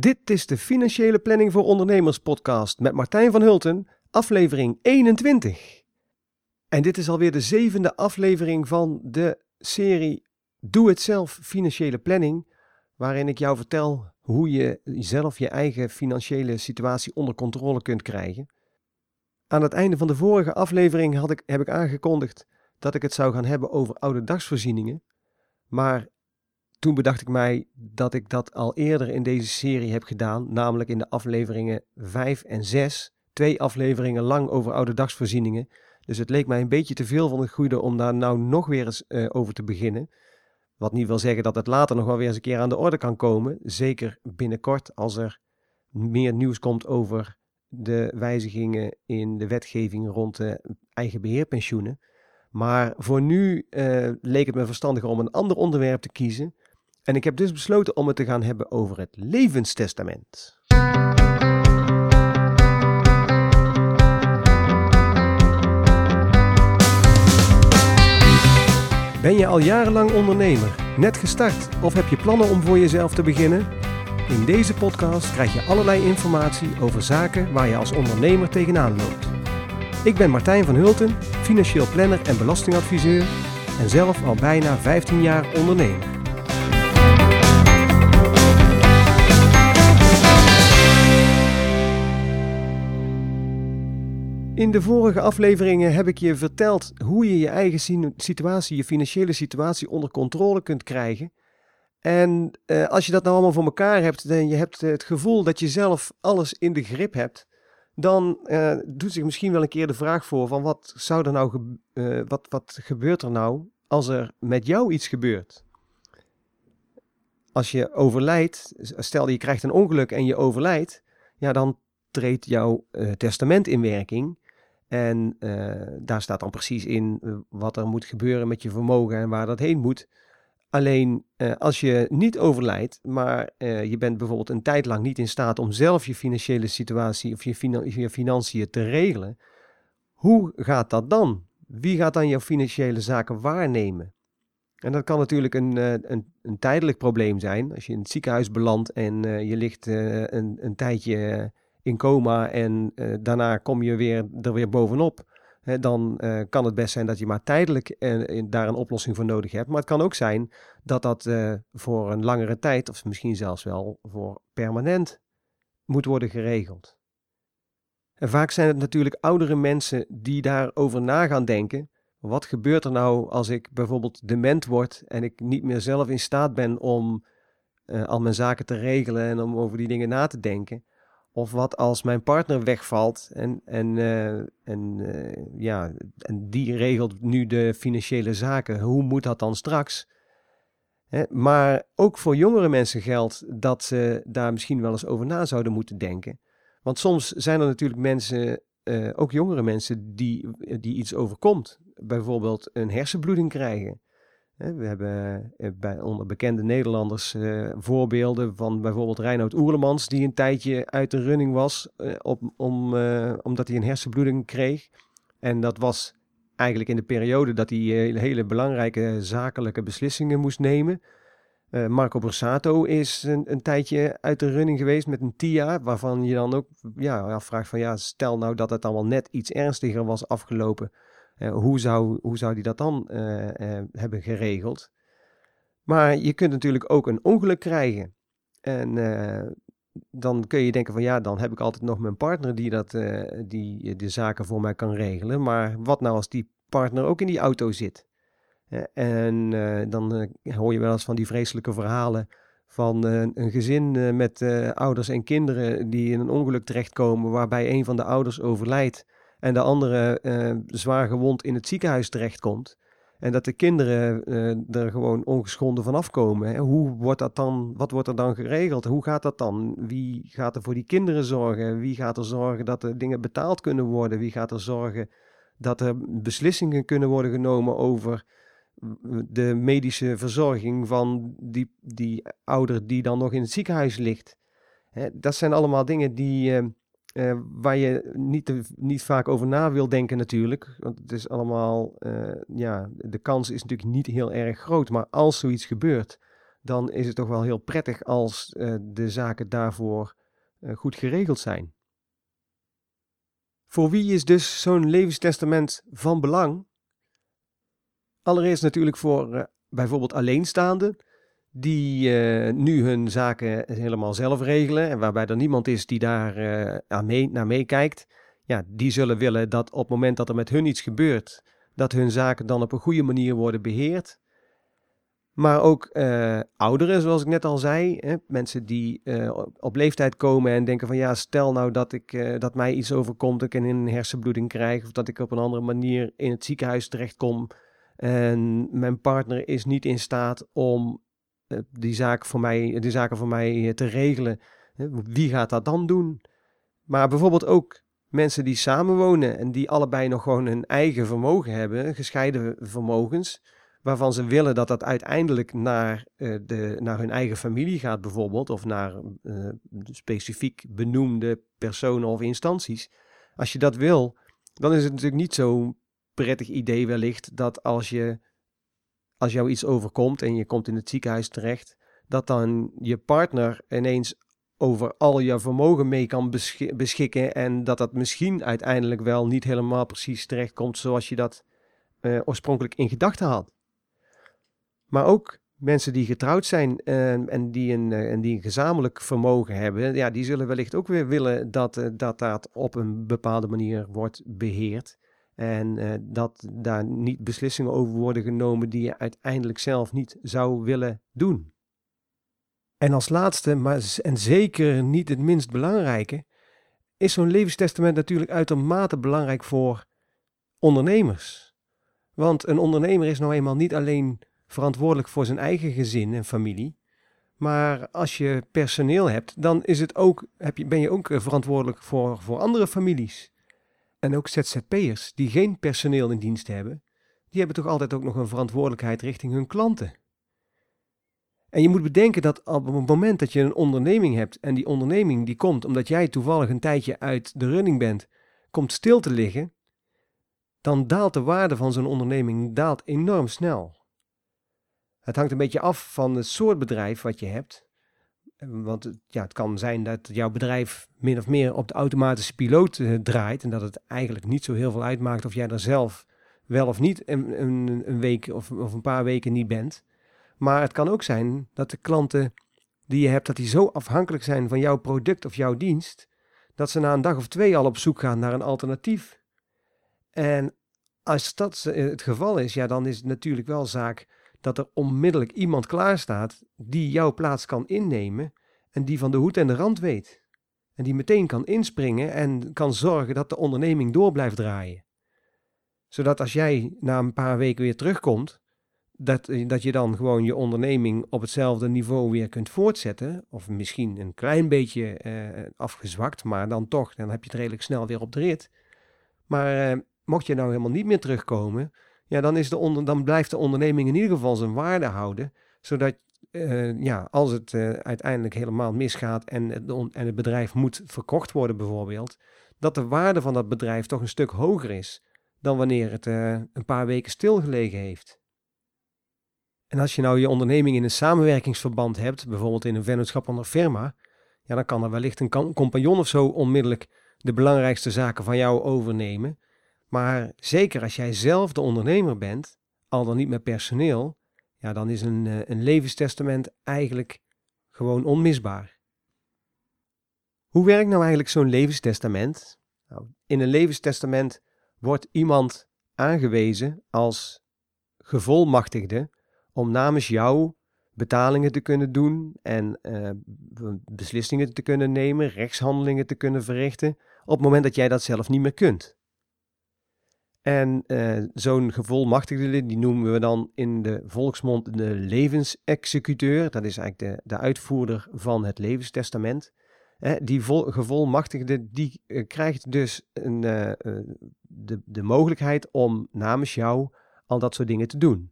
Dit is de Financiële Planning voor Ondernemers podcast met Martijn van Hulten, aflevering 21. En dit is alweer de zevende aflevering van de serie Doe het zelf financiële planning, waarin ik jou vertel hoe je zelf je eigen financiële situatie onder controle kunt krijgen. Aan het einde van de vorige aflevering had ik, heb ik aangekondigd dat ik het zou gaan hebben over oude dagsvoorzieningen. Maar toen bedacht ik mij dat ik dat al eerder in deze serie heb gedaan, namelijk in de afleveringen 5 en 6. Twee afleveringen lang over oude dagsvoorzieningen. Dus het leek mij een beetje te veel van het goede om daar nou nog weer eens uh, over te beginnen. Wat niet wil zeggen dat het later nog wel weer eens een keer aan de orde kan komen. Zeker binnenkort als er meer nieuws komt over de wijzigingen in de wetgeving rond de eigen beheerpensioenen. Maar voor nu uh, leek het me verstandiger om een ander onderwerp te kiezen. En ik heb dus besloten om het te gaan hebben over het levenstestament. Ben je al jarenlang ondernemer, net gestart of heb je plannen om voor jezelf te beginnen? In deze podcast krijg je allerlei informatie over zaken waar je als ondernemer tegenaan loopt. Ik ben Martijn van Hulten, financieel planner en belastingadviseur en zelf al bijna 15 jaar ondernemer. In de vorige afleveringen heb ik je verteld hoe je je eigen situatie, je financiële situatie onder controle kunt krijgen. En uh, als je dat nou allemaal voor elkaar hebt en je hebt het gevoel dat je zelf alles in de grip hebt, dan uh, doet zich misschien wel een keer de vraag voor van wat zou er nou, uh, wat, wat gebeurt er nou als er met jou iets gebeurt? Als je overlijdt, stel je krijgt een ongeluk en je overlijdt, ja dan treedt jouw testament in werking. En uh, daar staat dan precies in uh, wat er moet gebeuren met je vermogen en waar dat heen moet. Alleen uh, als je niet overlijdt, maar je bent bijvoorbeeld een tijd lang niet in staat om zelf je financiële situatie of je, je financiën te regelen, hoe gaat dat dan? Wie gaat dan jouw financiële zaken waarnemen? En dat kan natuurlijk een, een, een tijdelijk probleem zijn. Als je in het ziekenhuis belandt en je ligt een, een tijdje in coma en uh, daarna kom je weer, er weer bovenop. Hè, dan uh, kan het best zijn dat je maar tijdelijk uh, daar een oplossing voor nodig hebt. Maar het kan ook zijn dat dat voor een langere tijd, of misschien zelfs wel voor permanent, moet worden geregeld. En vaak zijn het natuurlijk oudere mensen die daarover na gaan denken. Wat gebeurt er nou als ik bijvoorbeeld dement word en ik niet meer zelf in staat ben om al mijn zaken te regelen en om over die dingen na te denken? Of wat als mijn partner wegvalt en, en, uh, en, uh, ja, en die regelt nu de financiële zaken. Hoe moet dat dan straks? Hè? Maar ook voor jongere mensen geldt dat ze daar misschien wel eens over na zouden moeten denken. Want soms zijn er natuurlijk mensen, uh, ook jongere mensen, die, die iets overkomt. Bijvoorbeeld een hersenbloeding krijgen. We hebben eh, bij, onder bekende Nederlanders uh, voorbeelden van bijvoorbeeld Reinoud Oerlemans, die een tijdje uit de running was uh, op, om, omdat hij een hersenbloeding kreeg. En dat was eigenlijk in de periode dat hij hele, belangrijke zakelijke beslissingen moest nemen. Marco Borsato is een, een, tijdje uit de running geweest met een TIA, waarvan je dan ook ja, afvraagt van ja, stel nou dat het allemaal net iets ernstiger was afgelopen hoe, zou, hoe zou die dat dan uh, uh, hebben geregeld? Maar je kunt natuurlijk ook een ongeluk krijgen. En dan kun je denken van ja, dan heb ik altijd nog mijn partner die, dat, die de zaken voor mij kan regelen. Maar wat nou als die partner ook in die auto zit? en dan hoor je wel eens van die vreselijke verhalen van een gezin met ouders en kinderen die in een ongeluk terechtkomen waarbij een van de ouders overlijdt en de andere uh, zwaar gewond in het ziekenhuis terechtkomt. En dat de kinderen uh, er gewoon ongeschonden van afkomen. Hoe wordt dat dan, wat wordt er dan geregeld? Hoe gaat dat dan? Wie gaat er voor die kinderen zorgen? Wie gaat er zorgen dat de dingen betaald kunnen worden? Wie gaat er zorgen dat er beslissingen kunnen worden genomen over de medische verzorging van die, die ouder die dan nog in het ziekenhuis ligt? dat zijn allemaal dingen die, uh, uh, waar je niet, niet vaak over na wil denken natuurlijk. Want het is allemaal, uh, ja, de kans is natuurlijk niet heel erg groot. Maar als zoiets gebeurt, dan is het toch wel heel prettig als uh, de zaken daarvoor goed geregeld zijn. Voor wie is dus zo'n levenstestament van belang? Allereerst natuurlijk voor bijvoorbeeld alleenstaanden, die nu hun zaken helemaal zelf regelen en waarbij er niemand is die daar aan mee, naar meekijkt. Ja, die zullen willen dat op het moment dat er met hun iets gebeurt, dat hun zaken dan op een goede manier worden beheerd. Maar ook uh, ouderen, zoals ik net al zei. Hè, mensen die op leeftijd komen en denken van ja, stel nou dat, ik, dat mij iets overkomt, ik een hersenbloeding krijg of dat ik op een andere manier in het ziekenhuis terechtkom en mijn partner is niet in staat om die, zaak voor mij, die zaken voor mij te regelen. Wie gaat dat dan doen? Maar bijvoorbeeld ook mensen die samenwonen en die allebei nog gewoon hun eigen vermogen hebben, gescheiden vermogens waarvan ze willen dat dat uiteindelijk naar, uh, de, naar hun eigen familie gaat, bijvoorbeeld, of naar specifiek benoemde personen of instanties. Als je dat wil, dan is het natuurlijk niet zo'n prettig idee wellicht dat als, je, als jou iets overkomt en je komt in het ziekenhuis terecht, dat dan je partner ineens over al je vermogen mee kan beschikken en dat dat misschien uiteindelijk wel niet helemaal precies terechtkomt zoals je dat uh, oorspronkelijk in gedachten had. Maar ook mensen die getrouwd zijn ehm, en, die een, eh, en die een gezamenlijk vermogen hebben, ja, die zullen wellicht ook weer willen dat, uh, dat dat op een bepaalde manier wordt beheerd. En uh, dat daar niet beslissingen over worden genomen die je uiteindelijk zelf niet zou willen doen. En als laatste, maar en zeker niet het minst belangrijke, is zo'n levenstestament natuurlijk uitermate belangrijk voor ondernemers. Want een ondernemer is nou eenmaal niet alleen verantwoordelijk voor zijn eigen gezin en familie. Maar als je personeel hebt, dan is het ook, heb je, ben je ook eh, verantwoordelijk voor, voor andere families. En ook ZZP'ers die geen personeel in dienst hebben, die hebben toch altijd ook nog een verantwoordelijkheid richting hun klanten. En je moet bedenken dat op het moment dat je een onderneming hebt en die onderneming die komt omdat jij toevallig een tijdje uit de running bent, komt stil te liggen, dan daalt de waarde van zo'n onderneming daalt enorm snel. Het hangt een beetje af van het soort bedrijf wat je hebt. Want ja, het kan zijn dat jouw bedrijf min of meer op de automatische piloot uh, draait. En dat het eigenlijk niet zo heel veel uitmaakt of jij er zelf wel of niet een, een, week of, of een paar weken niet bent. Maar het kan ook zijn dat de klanten die je hebt, dat die zo afhankelijk zijn van jouw product of jouw dienst, dat ze na een dag of twee al op zoek gaan naar een alternatief. En als dat het geval is, ja, dan is het natuurlijk wel zaak dat er onmiddellijk iemand klaar staat die jouw plaats kan innemen en die van de hoed en de rand weet. En die meteen kan inspringen en kan zorgen dat de onderneming door blijft draaien. Zodat als jij na een paar weken weer terugkomt, dat, dat je dan gewoon je onderneming op hetzelfde niveau weer kunt voortzetten. Of misschien een klein beetje eh, afgezwakt, maar dan toch, dan heb je het redelijk snel weer op de rit. Maar eh, mocht je nou helemaal niet meer terugkomen, ja, dan, is de onder, dan blijft de onderneming in ieder geval zijn waarde houden. Zodat uh, ja, als het uh, uiteindelijk helemaal misgaat en en het bedrijf moet verkocht worden bijvoorbeeld, dat de waarde van dat bedrijf toch een stuk hoger is dan wanneer het uh, een paar weken stilgelegen heeft. En als je nou je onderneming in een samenwerkingsverband hebt, bijvoorbeeld in een vennootschap onder firma, ja, dan kan er wellicht een compagnon of zo onmiddellijk de belangrijkste zaken van jou overnemen. Maar zeker als jij zelf de ondernemer bent, al dan niet met personeel, ja, dan is een, eh, een levenstestament eigenlijk gewoon onmisbaar. Hoe werkt nou eigenlijk zo'n levenstestament? Nou, in een levenstestament wordt iemand aangewezen als gevolmachtigde om namens jou betalingen te kunnen doen en uh, beslissingen te kunnen nemen, rechtshandelingen te kunnen verrichten op het moment dat jij dat zelf niet meer kunt. En uh, zo'n gevolmachtigde, die noemen we dan in de volksmond de levensexecuteur. Dat is eigenlijk de, de uitvoerder van het levenstestament. Die vol, gevolmachtigde, die uh, krijgt dus een, de, de mogelijkheid om namens jou al dat soort dingen te doen.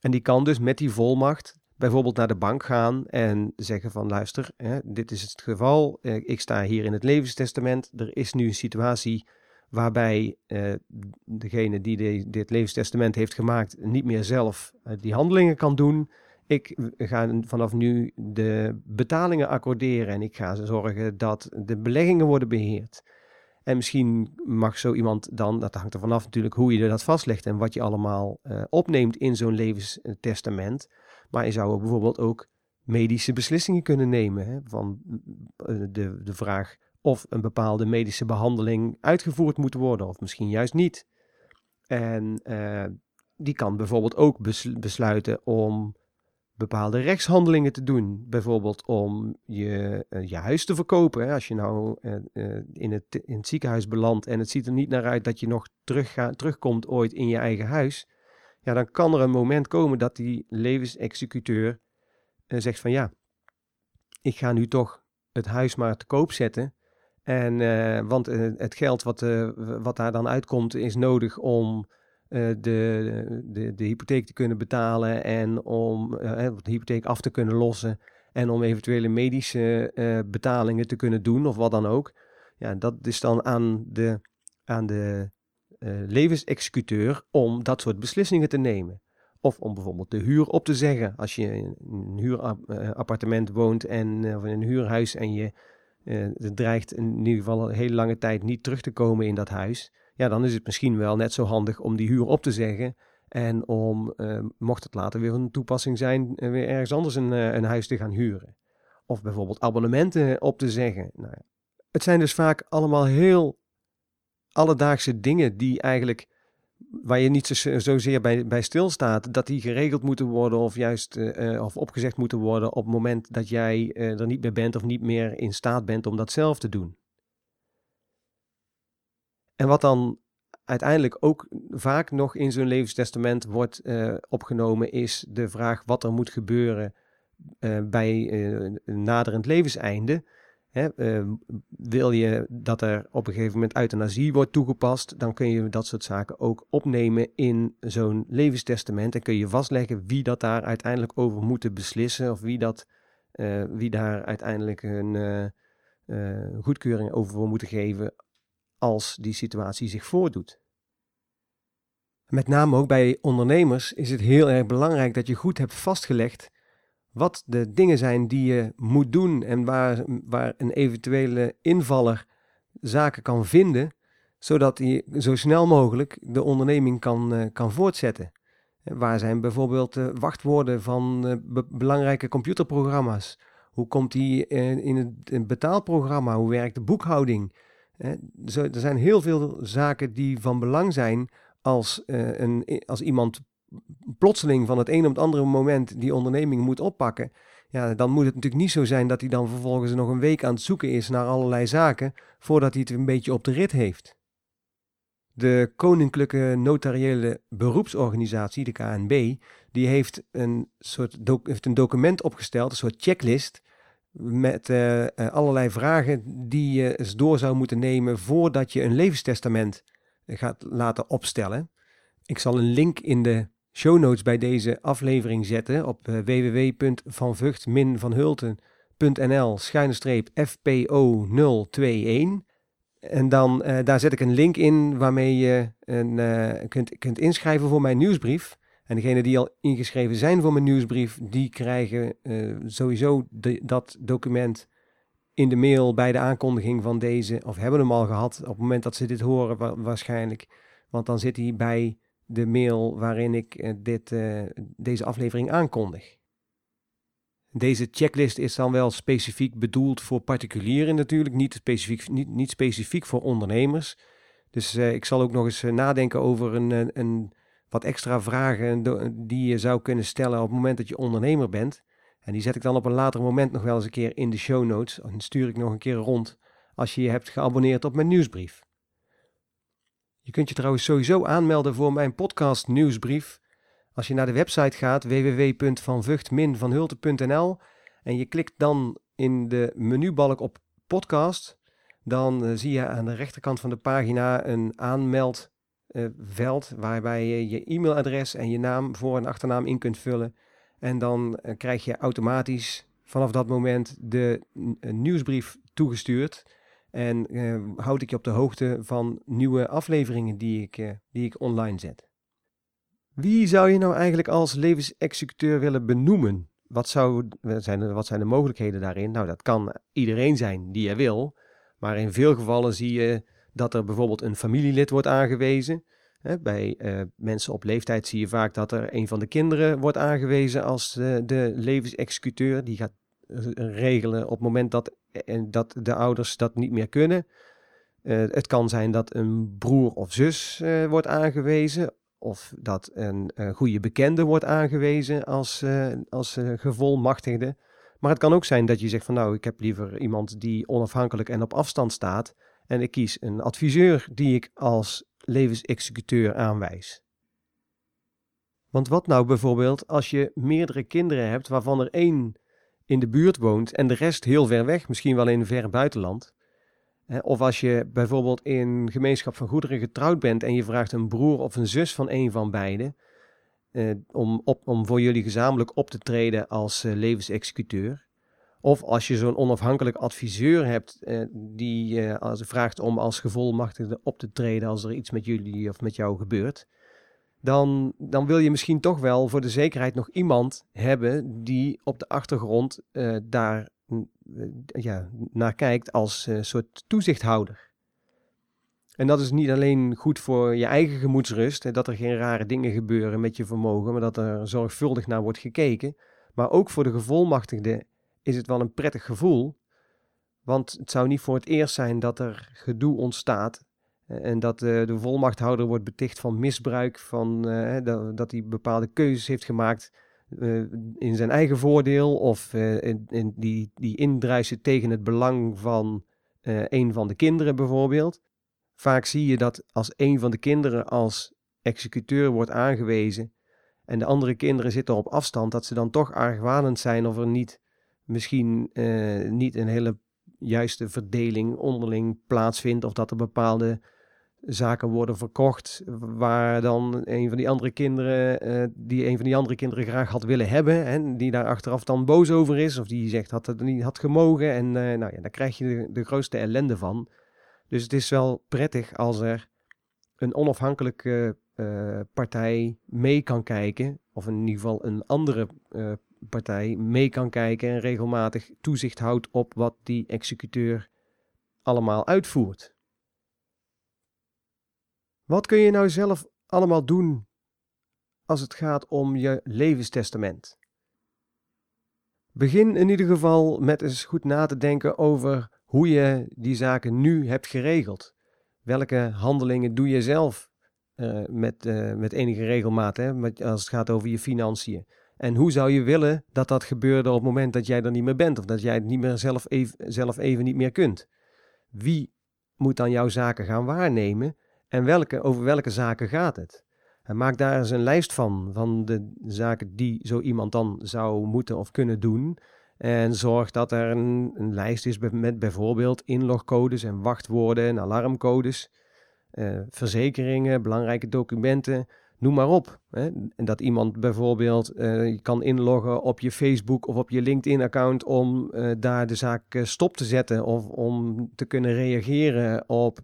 En die kan dus met die volmacht bijvoorbeeld naar de bank gaan en zeggen van luister, dit is het geval, ik sta hier in het levenstestament, er is nu een situatie waarbij uh, degene die dit levenstestament heeft gemaakt niet meer zelf uh, die handelingen kan doen. ik ga vanaf nu de betalingen accorderen en ik ga zorgen dat de beleggingen worden beheerd. En misschien mag zo iemand dan, dat hangt er vanaf natuurlijk hoe je dat vastlegt en wat je allemaal uh, opneemt in zo'n levenstestament. Maar je zou bijvoorbeeld ook medische beslissingen kunnen nemen. Hè, van eh, de, de vraag of een bepaalde medische behandeling uitgevoerd moet worden, of misschien juist niet. En uh, die kan bijvoorbeeld ook besluiten om bepaalde rechtshandelingen te doen. Bijvoorbeeld om je, uh, je huis te verkopen. Als je nou uh, in, het, in het ziekenhuis belandt en het ziet er niet naar uit dat je nog terug terugkomt ooit in je eigen huis. Ja, dan kan er een moment komen dat die levensexecuteur zegt van ja, ik ga nu toch het huis maar te koop zetten. En, want het geld wat, wat daar dan uitkomt is nodig om de, de, de hypotheek te kunnen betalen en om de hypotheek af te kunnen lossen en om eventuele medische betalingen te kunnen doen of wat dan ook. Ja, dat is dan aan de, aan de levensexecuteur om dat soort beslissingen te nemen. Of om bijvoorbeeld de huur op te zeggen. Als je in een huurappartement woont en, of in een huurhuis en je het dreigt in ieder geval een hele lange tijd niet terug te komen in dat huis ja, dan is het misschien wel net zo handig om die huur op te zeggen. En om, uh, mocht het later weer een toepassing zijn, uh, weer ergens anders een, een huis te gaan huren. Of bijvoorbeeld abonnementen op te zeggen. Nou, het zijn dus vaak allemaal heel alledaagse dingen die eigenlijk, waar je niet zo, zozeer bij, bij stilstaat, dat die geregeld moeten worden of juist of opgezegd moeten worden op het moment dat jij er niet meer bent of niet meer in staat bent om dat zelf te doen. En wat dan uiteindelijk ook vaak nog in zo'n levenstestament wordt opgenomen, is de vraag wat er moet gebeuren bij een naderend levenseinde. Hè, wil je dat er op een gegeven moment euthanasie wordt toegepast, dan kun je dat soort zaken ook opnemen in zo'n levenstestament. En kun je vastleggen wie dat daar uiteindelijk over moet beslissen, of wie, dat, wie daar uiteindelijk een goedkeuring over wil moeten geven als die situatie zich voordoet. Met name ook bij ondernemers is het heel erg belangrijk dat je goed hebt vastgelegd wat de dingen zijn die je moet doen en waar, waar een eventuele invaller zaken kan vinden, zodat hij zo snel mogelijk de onderneming kan, uh, kan voortzetten. Waar zijn bijvoorbeeld de wachtwoorden van belangrijke computerprogramma's? Hoe komt die in het betaalprogramma? Hoe werkt de boekhouding? er zijn heel veel zaken die van belang zijn als, een, als iemand plotseling van het een op het andere moment die onderneming moet oppakken. Ja, dan moet het natuurlijk niet zo zijn dat hij dan vervolgens nog een week aan het zoeken is naar allerlei zaken voordat hij het een beetje op de rit heeft. De Koninklijke Notariële Beroepsorganisatie, de KNB, die heeft een soort heeft een document opgesteld, een soort checklist, met uh, allerlei vragen die je eens door zou moeten nemen voordat je een levenstestament gaat laten opstellen. Ik zal een link in de show notes bij deze aflevering zetten op uh, www.vanvucht-vanhulten.nl fpo 021. En dan uh, daar zet ik een link in waarmee je een, uh, kunt, kunt inschrijven voor mijn nieuwsbrief. En degenen die al ingeschreven zijn voor mijn nieuwsbrief, die krijgen sowieso dat document in de mail bij de aankondiging van deze, of hebben hem al gehad op het moment dat ze dit horen wa waarschijnlijk. Want dan zit hij bij de mail waarin ik uh, dit, uh, deze aflevering aankondig. Deze checklist is dan wel specifiek bedoeld voor particulieren natuurlijk, niet specifiek, niet, niet specifiek voor ondernemers. Dus ik zal ook nog eens nadenken over een, een wat extra vragen die je zou kunnen stellen op het moment dat je ondernemer bent. En die zet ik dan op een later moment nog wel eens een keer in de show notes. En stuur ik nog een keer rond als je je hebt geabonneerd op mijn nieuwsbrief. Je kunt je trouwens sowieso aanmelden voor mijn podcast nieuwsbrief. Als je naar de website gaat www.vanvucht-vanhulte.nl en je klikt dan in de menubalk op podcast, dan uh, zie je aan de rechterkant van de pagina een aanmeld uh, veld waarbij je je e-mailadres en je naam voor- en achternaam in kunt vullen. En dan uh, krijg je automatisch vanaf dat moment de nieuwsbrief toegestuurd. En uh, houd ik je op de hoogte van nieuwe afleveringen die ik, die ik online zet. Wie zou je nou eigenlijk als levensexecuteur willen benoemen? Wat, zou, zijn de, wat zijn de mogelijkheden daarin? Nou, dat kan iedereen zijn die je wil. Maar in veel gevallen zie je dat er bijvoorbeeld een familielid wordt aangewezen. Bij uh, mensen op leeftijd zie je vaak dat er een van de kinderen wordt aangewezen als de levensexecuteur. Die gaat regelen op het moment dat, uh, dat de ouders dat niet meer kunnen. het kan zijn dat een broer of zus wordt aangewezen. Of dat een, goede bekende wordt aangewezen als, als gevolmachtigde. Maar het kan ook zijn dat je zegt van nou, ik heb liever iemand die onafhankelijk en op afstand staat. En ik kies een adviseur die ik als levensexecuteur aanwijs. Want wat nou bijvoorbeeld als je meerdere kinderen hebt waarvan er één in de buurt woont en de rest heel ver weg, misschien wel in een ver buitenland? Of als je bijvoorbeeld in gemeenschap van goederen getrouwd bent en je vraagt een broer of een zus van een van beiden eh, om, op, om voor jullie gezamenlijk op te treden als eh, levensexecuteur. Of als je zo'n onafhankelijk adviseur hebt eh, die uh, als, vraagt om als gevolmachtigde op te treden als er iets met jullie of met jou gebeurt. Dan, dan wil je misschien toch wel voor de zekerheid nog iemand hebben die op de achtergrond uh, daar ja, naar kijkt als soort toezichthouder. En dat is niet alleen goed voor je eigen gemoedsrust, dat er geen rare dingen gebeuren met je vermogen, maar dat er zorgvuldig naar wordt gekeken. Maar ook voor de gevolmachtigde is het wel een prettig gevoel. Want het zou niet voor het eerst zijn dat er gedoe ontstaat. Eh, en dat uh, de volmachthouder wordt beticht van misbruik, van, uh, dat, hij bepaalde keuzes heeft gemaakt uh, in zijn eigen voordeel. Of in, in die, die indruisen tegen het belang van een van de kinderen bijvoorbeeld. Vaak zie je dat als een van de kinderen als executeur wordt aangewezen en de andere kinderen zitten op afstand, dat ze dan toch argwanend zijn of er niet misschien niet een hele juiste verdeling onderling plaatsvindt. Of dat er bepaalde zaken worden verkocht waar dan een van die andere kinderen, uh, die een van die andere kinderen graag had willen hebben. En die daar achteraf dan boos over is. Of die zegt dat het niet had gemogen. En uh, nou ja, daar krijg je de, de, grootste ellende van. Dus het is wel prettig als er een onafhankelijke partij mee kan kijken. Of in ieder geval een andere partij mee kan kijken en regelmatig toezicht houdt op wat die executeur allemaal uitvoert. Wat kun je nou zelf allemaal doen als het gaat om je levenstestament? Begin in ieder geval met eens goed na te denken over hoe je die zaken nu hebt geregeld. Welke handelingen doe je zelf uh, met, uh, met enige regelmaat, hè, als het gaat over je financiën? En hoe zou je willen dat dat gebeurde op het moment dat jij er niet meer bent of dat jij het niet meer zelf zelf even niet meer kunt? Wie moet dan jouw zaken gaan waarnemen en welke, over welke zaken gaat het? Maak daar eens een lijst van, van de zaken die zo iemand dan zou moeten of kunnen doen. En zorg dat er een, een lijst is met bijvoorbeeld inlogcodes en wachtwoorden en alarmcodes, eh, verzekeringen, belangrijke documenten, noem maar op. Hè? Dat iemand bijvoorbeeld uh, kan inloggen op je Facebook of op je LinkedIn-account om uh, daar de zaak uh, stop te zetten of om te kunnen reageren op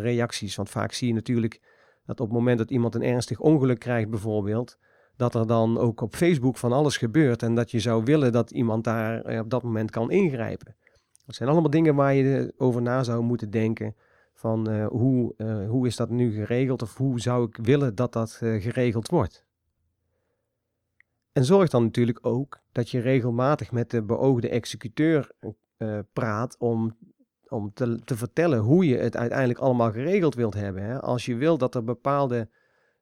reacties. Want vaak zie je natuurlijk dat op het moment dat iemand een ernstig ongeluk krijgt bijvoorbeeld, dat er dan ook op Facebook van alles gebeurt en dat je zou willen dat iemand daar op dat moment kan ingrijpen. Dat zijn allemaal dingen waar je over na zou moeten denken van uh, hoe, uh, hoe is dat nu geregeld of hoe zou ik willen dat dat uh, geregeld wordt. En zorg dan natuurlijk ook dat je regelmatig met de beoogde executeur praat om, om te, te, vertellen hoe je het uiteindelijk allemaal geregeld wilt hebben. Hè. Als je wil dat er bepaalde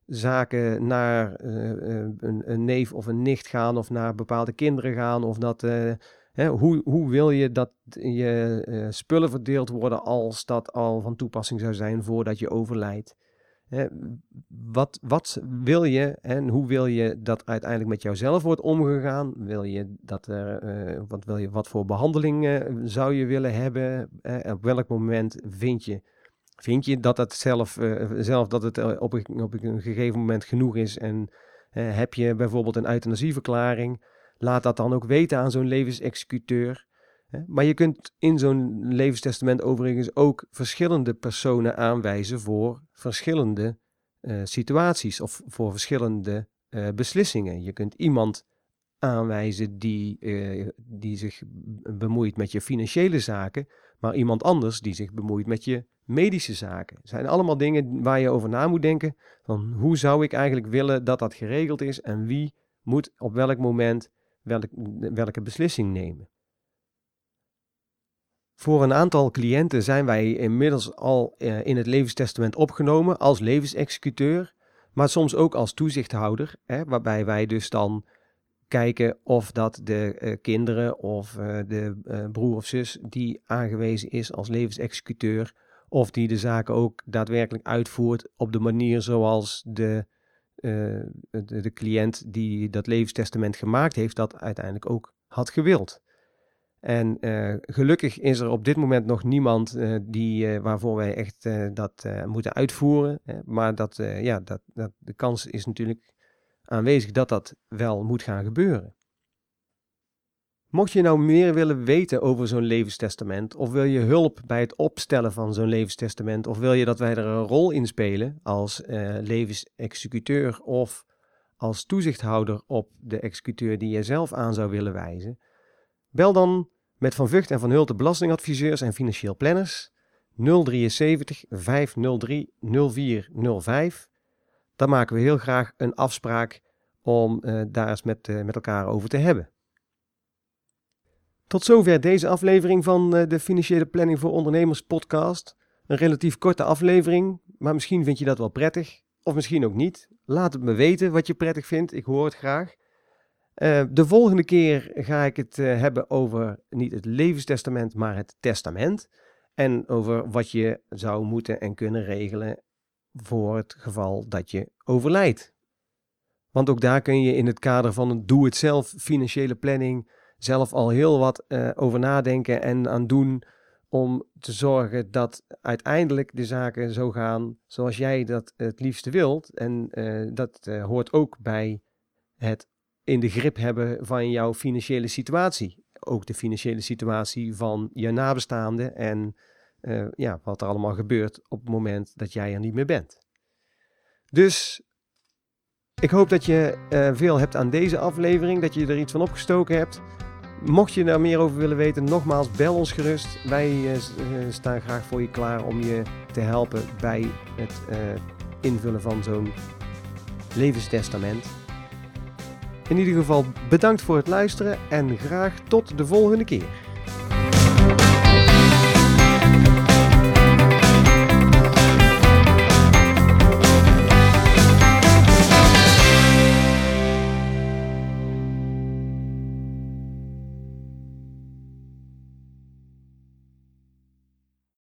zaken naar een, een, neef of een nicht gaan of naar bepaalde kinderen gaan of dat hoe, hoe wil je dat je uh, spullen verdeeld worden als dat al van toepassing zou zijn voordat je overlijdt? wat, wat wil je en hoe wil je dat uiteindelijk met jouzelf wordt omgegaan? Wil je dat er, uh, wat, wil je, wat voor behandeling zou je willen hebben? op welk moment vind je, vind je dat het zelf, zelf dat het op, een, op een gegeven moment genoeg is? En heb je bijvoorbeeld een euthanasieverklaring? Laat dat dan ook weten aan zo'n levensexecuteur. Maar je kunt in zo'n levenstestament overigens ook verschillende personen aanwijzen voor verschillende eh, situaties of voor verschillende eh, beslissingen. Je kunt iemand aanwijzen die, eh, die zich bemoeit met je financiële zaken, maar iemand anders die zich bemoeit met je medische zaken. Het zijn allemaal dingen waar je over na moet denken. Van hoe zou ik eigenlijk willen dat dat geregeld is en wie moet op welk moment welke beslissing nemen. Voor een aantal cliënten zijn wij inmiddels al eh, in het levenstestament opgenomen als levensexecuteur, maar soms ook als toezichthouder, hè, waarbij wij dus dan kijken of dat de uh, kinderen of uh, de broer of zus die aangewezen is als levensexecuteur, of die de zaken ook daadwerkelijk uitvoert op de manier zoals de, de, de, cliënt die dat levenstestament gemaakt heeft, dat uiteindelijk ook had gewild. En gelukkig is er op dit moment nog niemand die, waarvoor wij echt dat moeten uitvoeren. maar dat, ja, dat, dat, de kans is natuurlijk aanwezig dat dat wel moet gaan gebeuren. Mocht je nou meer willen weten over zo'n levenstestament, of wil je hulp bij het opstellen van zo'n levenstestament, of wil je dat wij er een rol in spelen als uh, levensexecuteur of als toezichthouder op de executeur die je zelf aan zou willen wijzen, bel dan met Van Vught en Van Hulte belastingadviseurs en financieel planners 073 503 0405 dan maken we heel graag een afspraak om uh, daar eens met, uh, met elkaar over te hebben. Tot zover deze aflevering van uh, de Financiële Planning voor Ondernemers podcast. Een relatief korte aflevering, maar misschien vind je dat wel prettig, of misschien ook niet. Laat het me weten wat je prettig vindt, ik hoor het graag. de volgende keer ga ik het hebben over niet het levenstestament, maar het testament. En over wat je zou moeten en kunnen regelen voor het geval dat je overlijdt. Want ook daar kun je in het kader van een doe-het-zelf financiële planning zelf al heel wat uh, over nadenken en aan doen om te zorgen dat uiteindelijk de zaken zo gaan zoals jij dat het liefste wilt. En uh, dat uh, hoort ook bij het in de grip hebben van jouw financiële situatie. Ook de financiële situatie van je nabestaanden en ja, wat er allemaal gebeurt op het moment dat jij er niet meer bent. Dus ik hoop dat je veel hebt aan deze aflevering, dat je er iets van opgestoken hebt. Mocht je daar meer over willen weten, nogmaals, bel ons gerust. Wij uh, staan graag voor je klaar om je te helpen bij het invullen van zo'n levenstestament. In ieder geval bedankt voor het luisteren en graag tot de volgende keer.